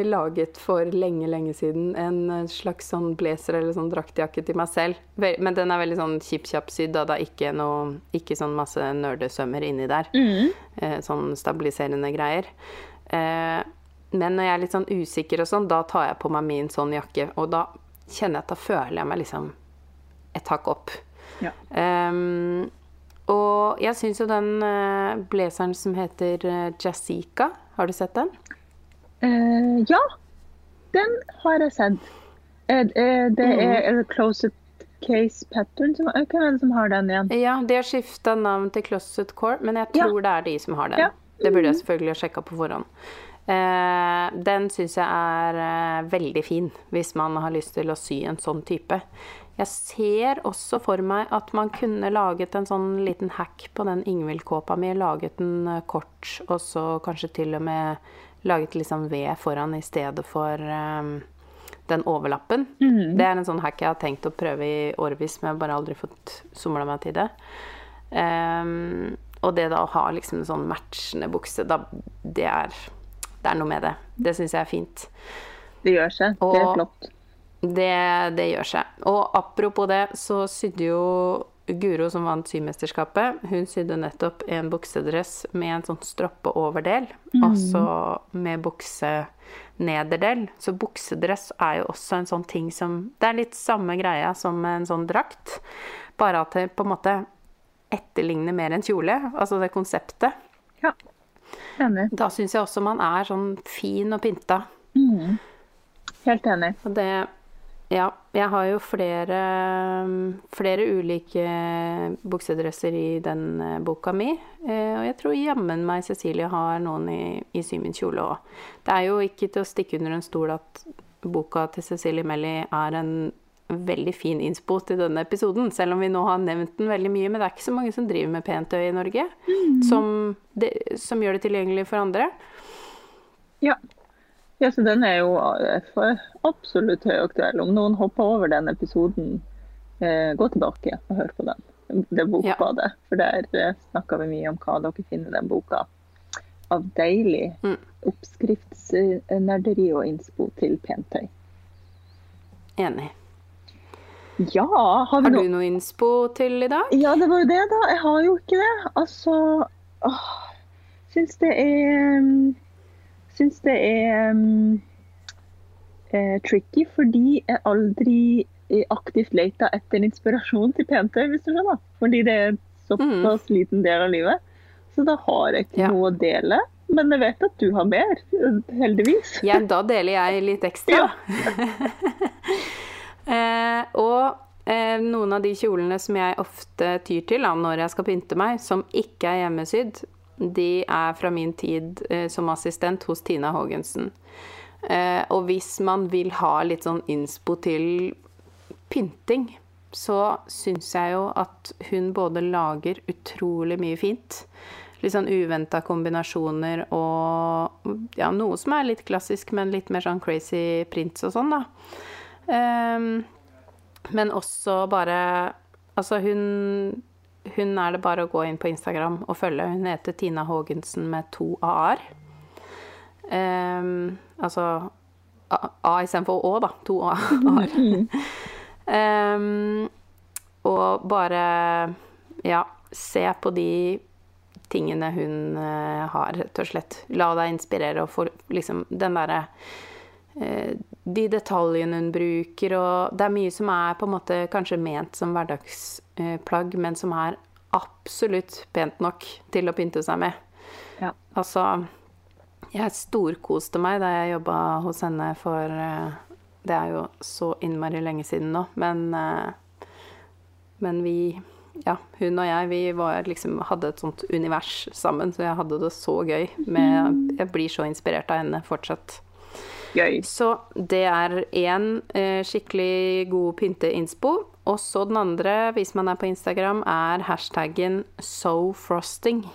laget for lenge, lenge siden en slags sånn blazer eller sånn draktjakke til meg selv. Men den er veldig sånn kjipp-kjapp sydd, da det er ikke, noe, ikke sånn masse nerdesømmer inni der. Mm. Eh, sånn stabiliserende greier. Eh, men når jeg er litt sånn usikker og sånn, da tar jeg på meg min sånn jakke, og da kjenner jeg at da føler jeg meg liksom et hakk opp. Ja. Um, og jeg syns jo den eh, blazeren som heter eh, Jazika, har du sett den? Uh, ja, den har jeg sett. Det Mm. er Closet Case Pattern. Som, hvem er det som har den igjen? Ja, de har skifta navn til Closet Core, men jeg Ja. tror det er de som har den. Ja. Det burde jeg selvfølgelig ha sjekka på forhånd. Uh, den syns jeg er uh, veldig fin, hvis man har lyst til å sy en sånn type. Jeg ser også for meg at man kunne laget en sånn liten hack på den Ingvild-kåpa mi. Laget den eh, kort, og så kanskje til og med laget liksom ved foran i stedet for um, den overlappen. Det er en sånn hack jeg har tenkt å prøve i årevis, men jeg har bare aldri fått somla meg til det. Um, og det da å ha liksom en sånn matchende bukse, da, det, er, det er noe med det. Det syns jeg er fint. Det gjør seg. Det er flott. Det, det gjør seg. Og apropos det, så sydde jo Guro, som vant Symesterskapet, hun sydde nettopp en buksedress med en sånn stroppeoverdel, altså med buksenederdel. Så buksedress er jo også en sånn ting som Det er litt samme greia som en sånn drakt, bare at det på en måte etterligner mer enn kjole, altså det konseptet. Ja. Enig. Da syns jeg også man er sånn fin og pynta. Helt enig. Og det Ja, jeg har jo flere, flere ulike buksedresser i den eh, boka mi. Eh, Og jeg tror jammen meg Cecilie har noen i, i Sy min kjole òg. Det er jo ikke til å stikke under en stol at boka til Cecilie Melly er en veldig fin innspo til denne episoden, selv om vi nå har nevnt den veldig mye. Men det er ikke så mange som driver med pentøy i Norge, som, det, som gjør det tilgjengelig for andre. Ja. Ja, så den er jo eh, absolutt høyaktuell. Om noen hopper over den episoden, eh, gå tilbake og hør på den. Det er bokbadet. For der eh, snakka vi mye om hva dere finner i den boka av deilig Mm. oppskriftsnerderi og innspo til pentøy. Enig. Ja, har vi Har du noe innspo til i dag? Ja, det var jo det, da. Jeg har jo ikke det. Altså åh, Syns det er mm, Syns det er um, eh, tricky, fordi jeg aldri eh, aktivt leter etter inspirasjon til pentøy, hvis du skjønner. Fordi det er en såpass liten del av livet. Så da har jeg ikke Ja. noe å dele. Men jeg vet at du har mer, heldigvis. Ja, da deler jeg litt ekstra. eh, og eh, noen av de kjolene som jeg ofte tyr til da, når jeg skal pynte meg, som ikke er hjemmesydd, de er fra min tid eh, som assistent hos Tina Haagensen. Eh, og hvis man vil ha litt sånn innspo til pynting, så syns jeg jo at hun både lager utrolig mye fint. Litt sånn uventa kombinasjoner og ja, noe som er litt klassisk, men litt mer sånn crazy prints og sånn, da. Ehm, men også bare Altså, hun Hun er det bare å gå inn på Instagram og følge. Hun heter Tina Haagensen med to a-er. Um, altså A, A istedenfor Å, da. To a-er. um, og bare ja, se på de tingene hun eh, har, rett og slett. La deg inspirere og få liksom den derre De detaljene hun bruker, og det er mye som er på en måte kanskje ment som hverdagsplagg, men som er absolutt pent nok til å pynte seg med. Ja. Altså Jeg storkoste meg da jeg jobba hos henne for eh, Det er jo så innmari lenge siden nå, men Men vi ja, hun og jeg, vi var, liksom, hadde et sånt univers sammen, så jeg hadde det så gøy. Med, jeg blir så inspirert av henne fortsatt. Gøy. Så det er én eh, skikkelig god pynteinspo. Og så den andre, hvis man er på Instagram, er hashtaggen sofrosting.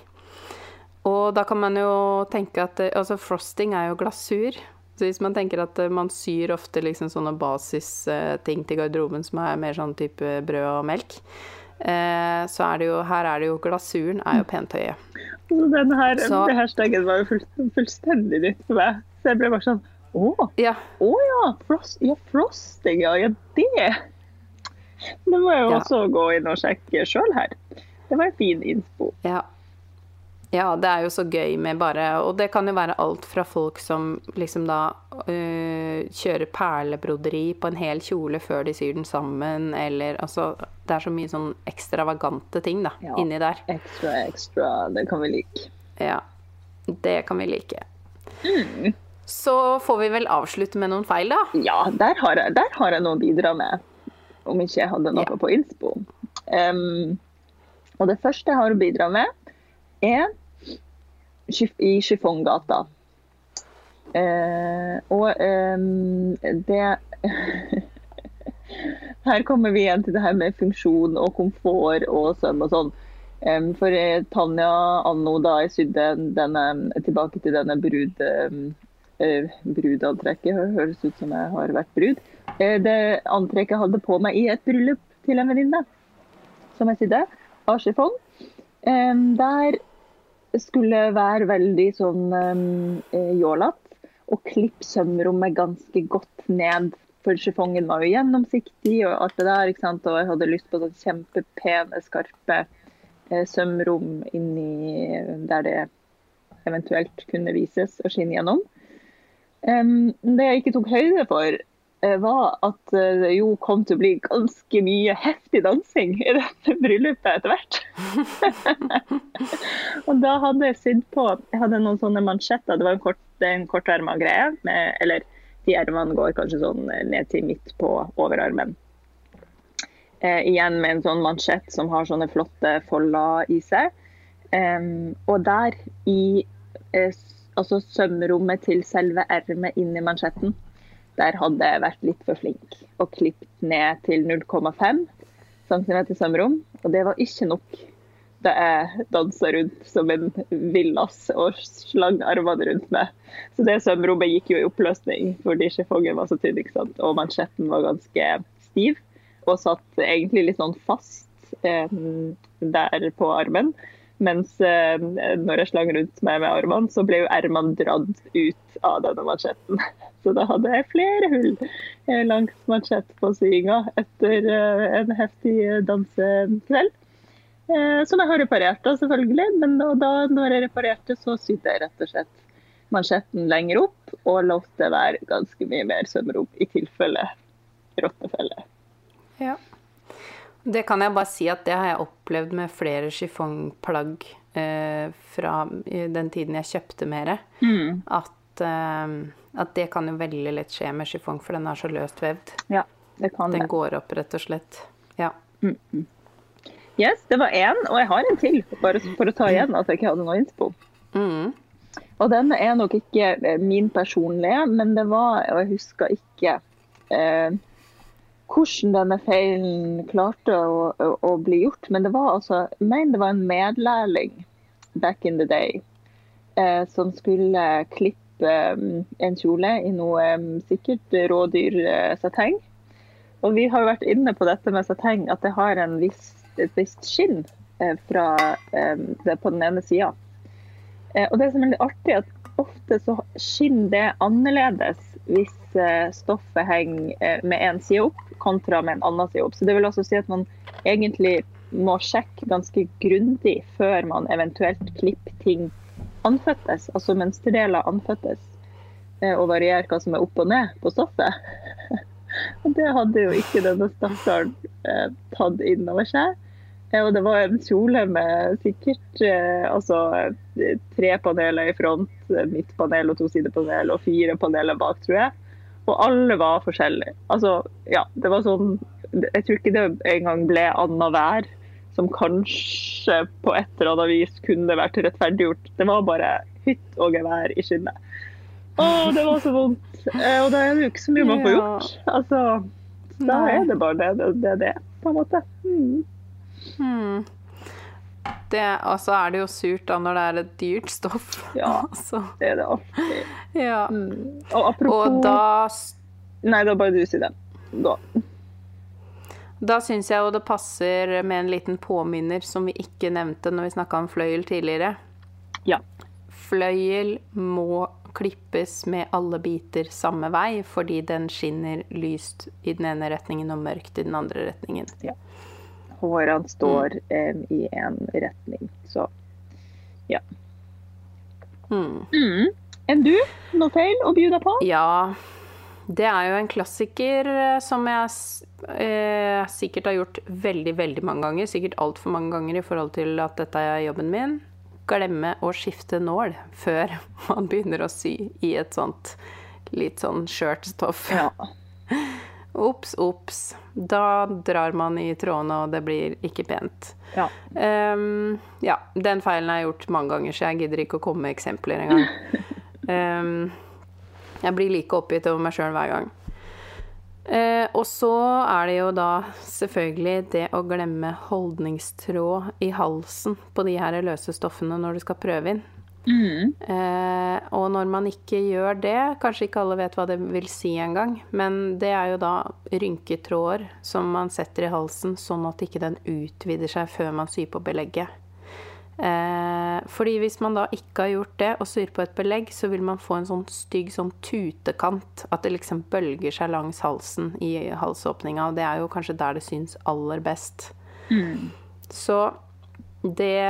Og da kan man jo tenke at Altså, frosting er jo glasur. Så hvis man tenker at man syr ofte liksom sånne basisting til garderoben som er mer sånn type brød og melk, Eh, så er det jo Her er det jo Glasuren er jo pent høye. Så den her så, hashtaggen var jo full, fullstendig nytt for meg. Så jeg ble bare sånn Å ja, Oh, ja, frost, ja frosting, ja. Ja, det. Det må jeg jo også gå inn og sjekke sjøl her. Det var en fin innspo. Ja. Ja, det er jo så gøy med bare Og det kan jo være alt fra folk som liksom da øh, kjører perlebroderi på en hel kjole før de syr den sammen, eller altså Det er så mye sånn ekstravagante ting da, ja, inni der. Ekstra, ekstra. Det kan vi like. Ja. Det kan vi like. Mm. Så får vi vel avslutte med noen feil, da. Ja, der har jeg, der har jeg noe å bidra med. Om ikke jeg hadde noe ja. på innspo. Um, og det første jeg har å bidra med, er i Chiffongata. Uh, og um, det Her kommer vi igjen til det her med funksjon og komfort og søm og sånn. Um, for eh, Tanja anno da jeg sydde denne, tilbake til denne brud, uh, brudantrekket, høres ut som jeg har vært brud. Uh, det antrekket hadde på meg i et bryllup til en venninne som jeg sydde, av chiffon. Der skulle være veldig sånn um, jålete. Og klippe sømrommet ganske godt ned. For chiffongen var jo gjennomsiktig og alt det der. ikke sant? Og jeg hadde lyst på sånn kjempepene, skarpe eh, sømrom inni der det eventuelt kunne vises og skinne gjennom. Det jeg ikke tok høyde for, Eh, var at det jo kom til å bli ganske mye heftig dansing i dette bryllupet etter hvert. og da hadde jeg sydd på Jeg hadde noen sånne mansjetter. Det var en, kort, en korterma greie. Med, eller de ermene går kanskje sånn ned til midt på overarmen. Eh, igjen med en sånn mansjett som har sånne flotte folder i seg. Um, og der i eh, altså sømrommet til selve ermet i mansjetten der hadde jeg vært litt for flink og klippet ned til 0,5 cm sømrom. Og det var ikke nok da jeg dansa rundt som en villas og slang armene rundt meg. Så det sømrommet gikk jo i oppløsning fordi chiffongen var så tynn ikke sant? og mansjetten var ganske stiv. Og satt egentlig litt sånn fast eh, der på armen. Mens eh, når jeg slang rundt meg med armene, så ble jo ermene dratt ut av denne mansjetten. Så da hadde jeg flere hull eh, langs mansjett på syinga etter eh, en heftig dansekveld. Eh, som jeg har reparert, da, selvfølgelig. Men da når jeg reparerte, så sydde jeg rett og slett mansjetten lenger opp og lot det være ganske mye mer sømrom i tilfelle rottefelle. Ja. Det kan jeg bare si at det har jeg opplevd med flere chiffongplagg eh, fra den tiden jeg kjøpte mer. Mm. At, eh, at, det kan jo veldig lett skje med chiffong, for den er så løst vevd. Ja, det kan den det. går opp, rett og slett. Ja. Mm -mm. Yes, det var én, og jeg har en til, bare for å ta igjen at jeg ikke hadde noe innspo. Mm. Og den er nok ikke eh, min personlige, men det var, og jeg husker ikke eh, hvordan denne feilen klarte å, å, å, bli gjort. Men det var altså, jeg mener det var en medlærling back in the day eh, som skulle klippe um, en kjole i noe um, sikkert rådyrsateng. Eh, og vi har jo vært inne på dette med sateng, at det har en viss, et visst skinn eh, fra, eh, på den ene sida. Og det som er litt artig, at ofte så skinner det annerledes hvis eh, stoffet henger eh, med én side opp kontra med en annen side opp. Så det vil også si at man egentlig må sjekke ganske grundig før man eventuelt klipper ting anføttes, altså mønsterdeler anføttes, eh, og varierer hva som er opp og ned på stoffet. Og det hadde jo ikke denne stakkaren tatt inn over seg. Eh, og det var en kjole med sikkert eh, altså, tre paneler i front, midtpanel og to sidepanel og fire paneler bak, tror jeg. Og alle var forskjellige. Altså, ja, det var sånn Jeg tror ikke det engang ble annenhver som kanskje på et eller annet vis kunne vært rettferdiggjort. Det var bare hytt og gevær i skinnet. Å, det var så vondt. Eh, og da er det jo ikke så mye man får gjort. Altså, da er det bare det det, det, det på en måte. Mm. Hmm. Det, og så er det jo surt da når det er et dyrt stoff. Ja. altså. Det er det alltid. ja. Mm. Og apropos Og da Nei, det da bare du si det. Da. Da syns jeg jo det passer med en liten påminner som vi ikke nevnte når vi snakka om fløyel tidligere. Ja. Fløyel må klippes med alle biter samme vei, fordi den skinner lyst i den ene retningen og mørkt i den andre retningen. Hårene står em, i en retning, så ja. mm. Enn du? Noe feil å by deg på? Ja, det er jo en klassiker eh, som jeg eh, sikkert har gjort veldig, veldig mange ganger. Sikkert altfor mange ganger i forhold til at dette er jobben min. Glemme å skifte nål før man begynner å sy i et sånt litt sånn skjørt stoff. Ja. Ops, ops. Da drar man i trådene, og det blir ikke pent. ja. Um, ja, den feilen har jeg gjort mange ganger, så jeg gidder ikke å komme med eksempler engang. um, jeg blir like oppgitt over meg sjøl hver gang. Uh, og så er det jo da selvfølgelig det å glemme holdningstråd i halsen på de her løse stoffene når du skal prøve inn. Mm. Eh, og når man ikke gjør det, kanskje ikke alle vet hva det vil si engang, men det er jo da rynketråder som man setter i halsen sånn at ikke den utvider seg før man syr på belegget. Eh, fordi hvis man da ikke har gjort det og syr på et belegg, så vil man få en sånn stygg sånn tutekant. At det liksom bølger seg langs halsen i halsåpninga, og det er jo kanskje der det syns aller best. Mm. Så det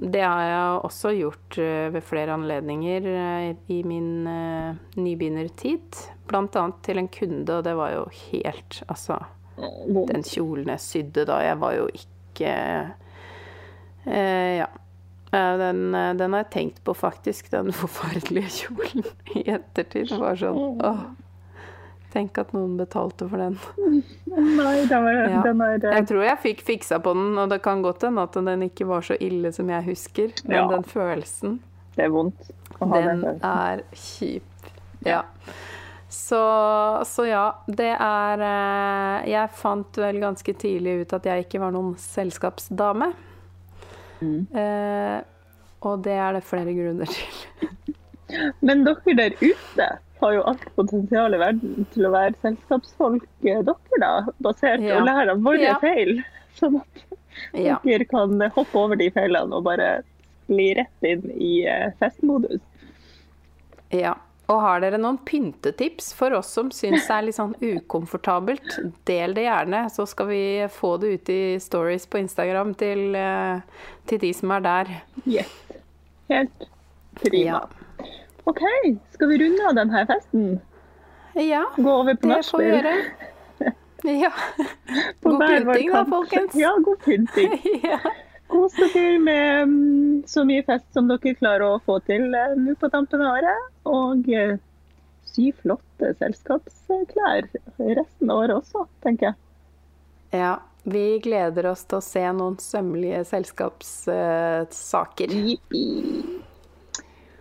det har jeg også gjort eh, ved flere anledninger eh, i min eh, nybegynnertid. Annet til en kunde, og det var jo helt Altså, den kjolen jeg sydde da, jeg var jo ikke eh, Ja. Den, den har jeg tenkt på, faktisk, den forferdelige kjolen i ettertid. Det var sånn åh. Tenk at noen betalte for den. Nei, den, var, Ja. den er eh, Jeg tror jeg fikk fiksa på den, og det kan godt hende at den ikke var så ille som jeg husker. Men Ja. den følelsen, Det er vondt å ha den. den er kjip. Ja. Så, så ja, det er eh, Jeg fant vel ganske tidlig ut at jeg ikke var noen selskapsdame. Mm. Eh, og det er det flere grunner til. Men dere der ute har jo alt potensial i verden til å være selskapsfolk, eh, dere da, basert Ja. og lære av våre Ja. feil. Sånn at Ja. dere kan hoppe over de feilene og bare skli rett inn i eh, festmodus. Ja. Og har dere noen pyntetips for oss som syns det er litt sånn ukomfortabelt, del det gjerne, så skal vi få det ut i stories på Instagram til, eh, til de som er der. Yes. Helt prima. Ja. OK, skal vi runde av denne festen? Ja, Gå over på det får vi gjøre. Ja. På God pynting da, folkens. Ja, god pynting. ja. Kos dere med mm, så mye fest som dere klarer å få til eh, nå på tampen av året. Og eh, sy flotte selskapsklær resten av året også, tenker jeg. ja. Vi gleder oss til å se noen sømmelige selskapssaker. Jippi.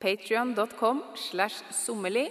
Patrion.com slash sommerli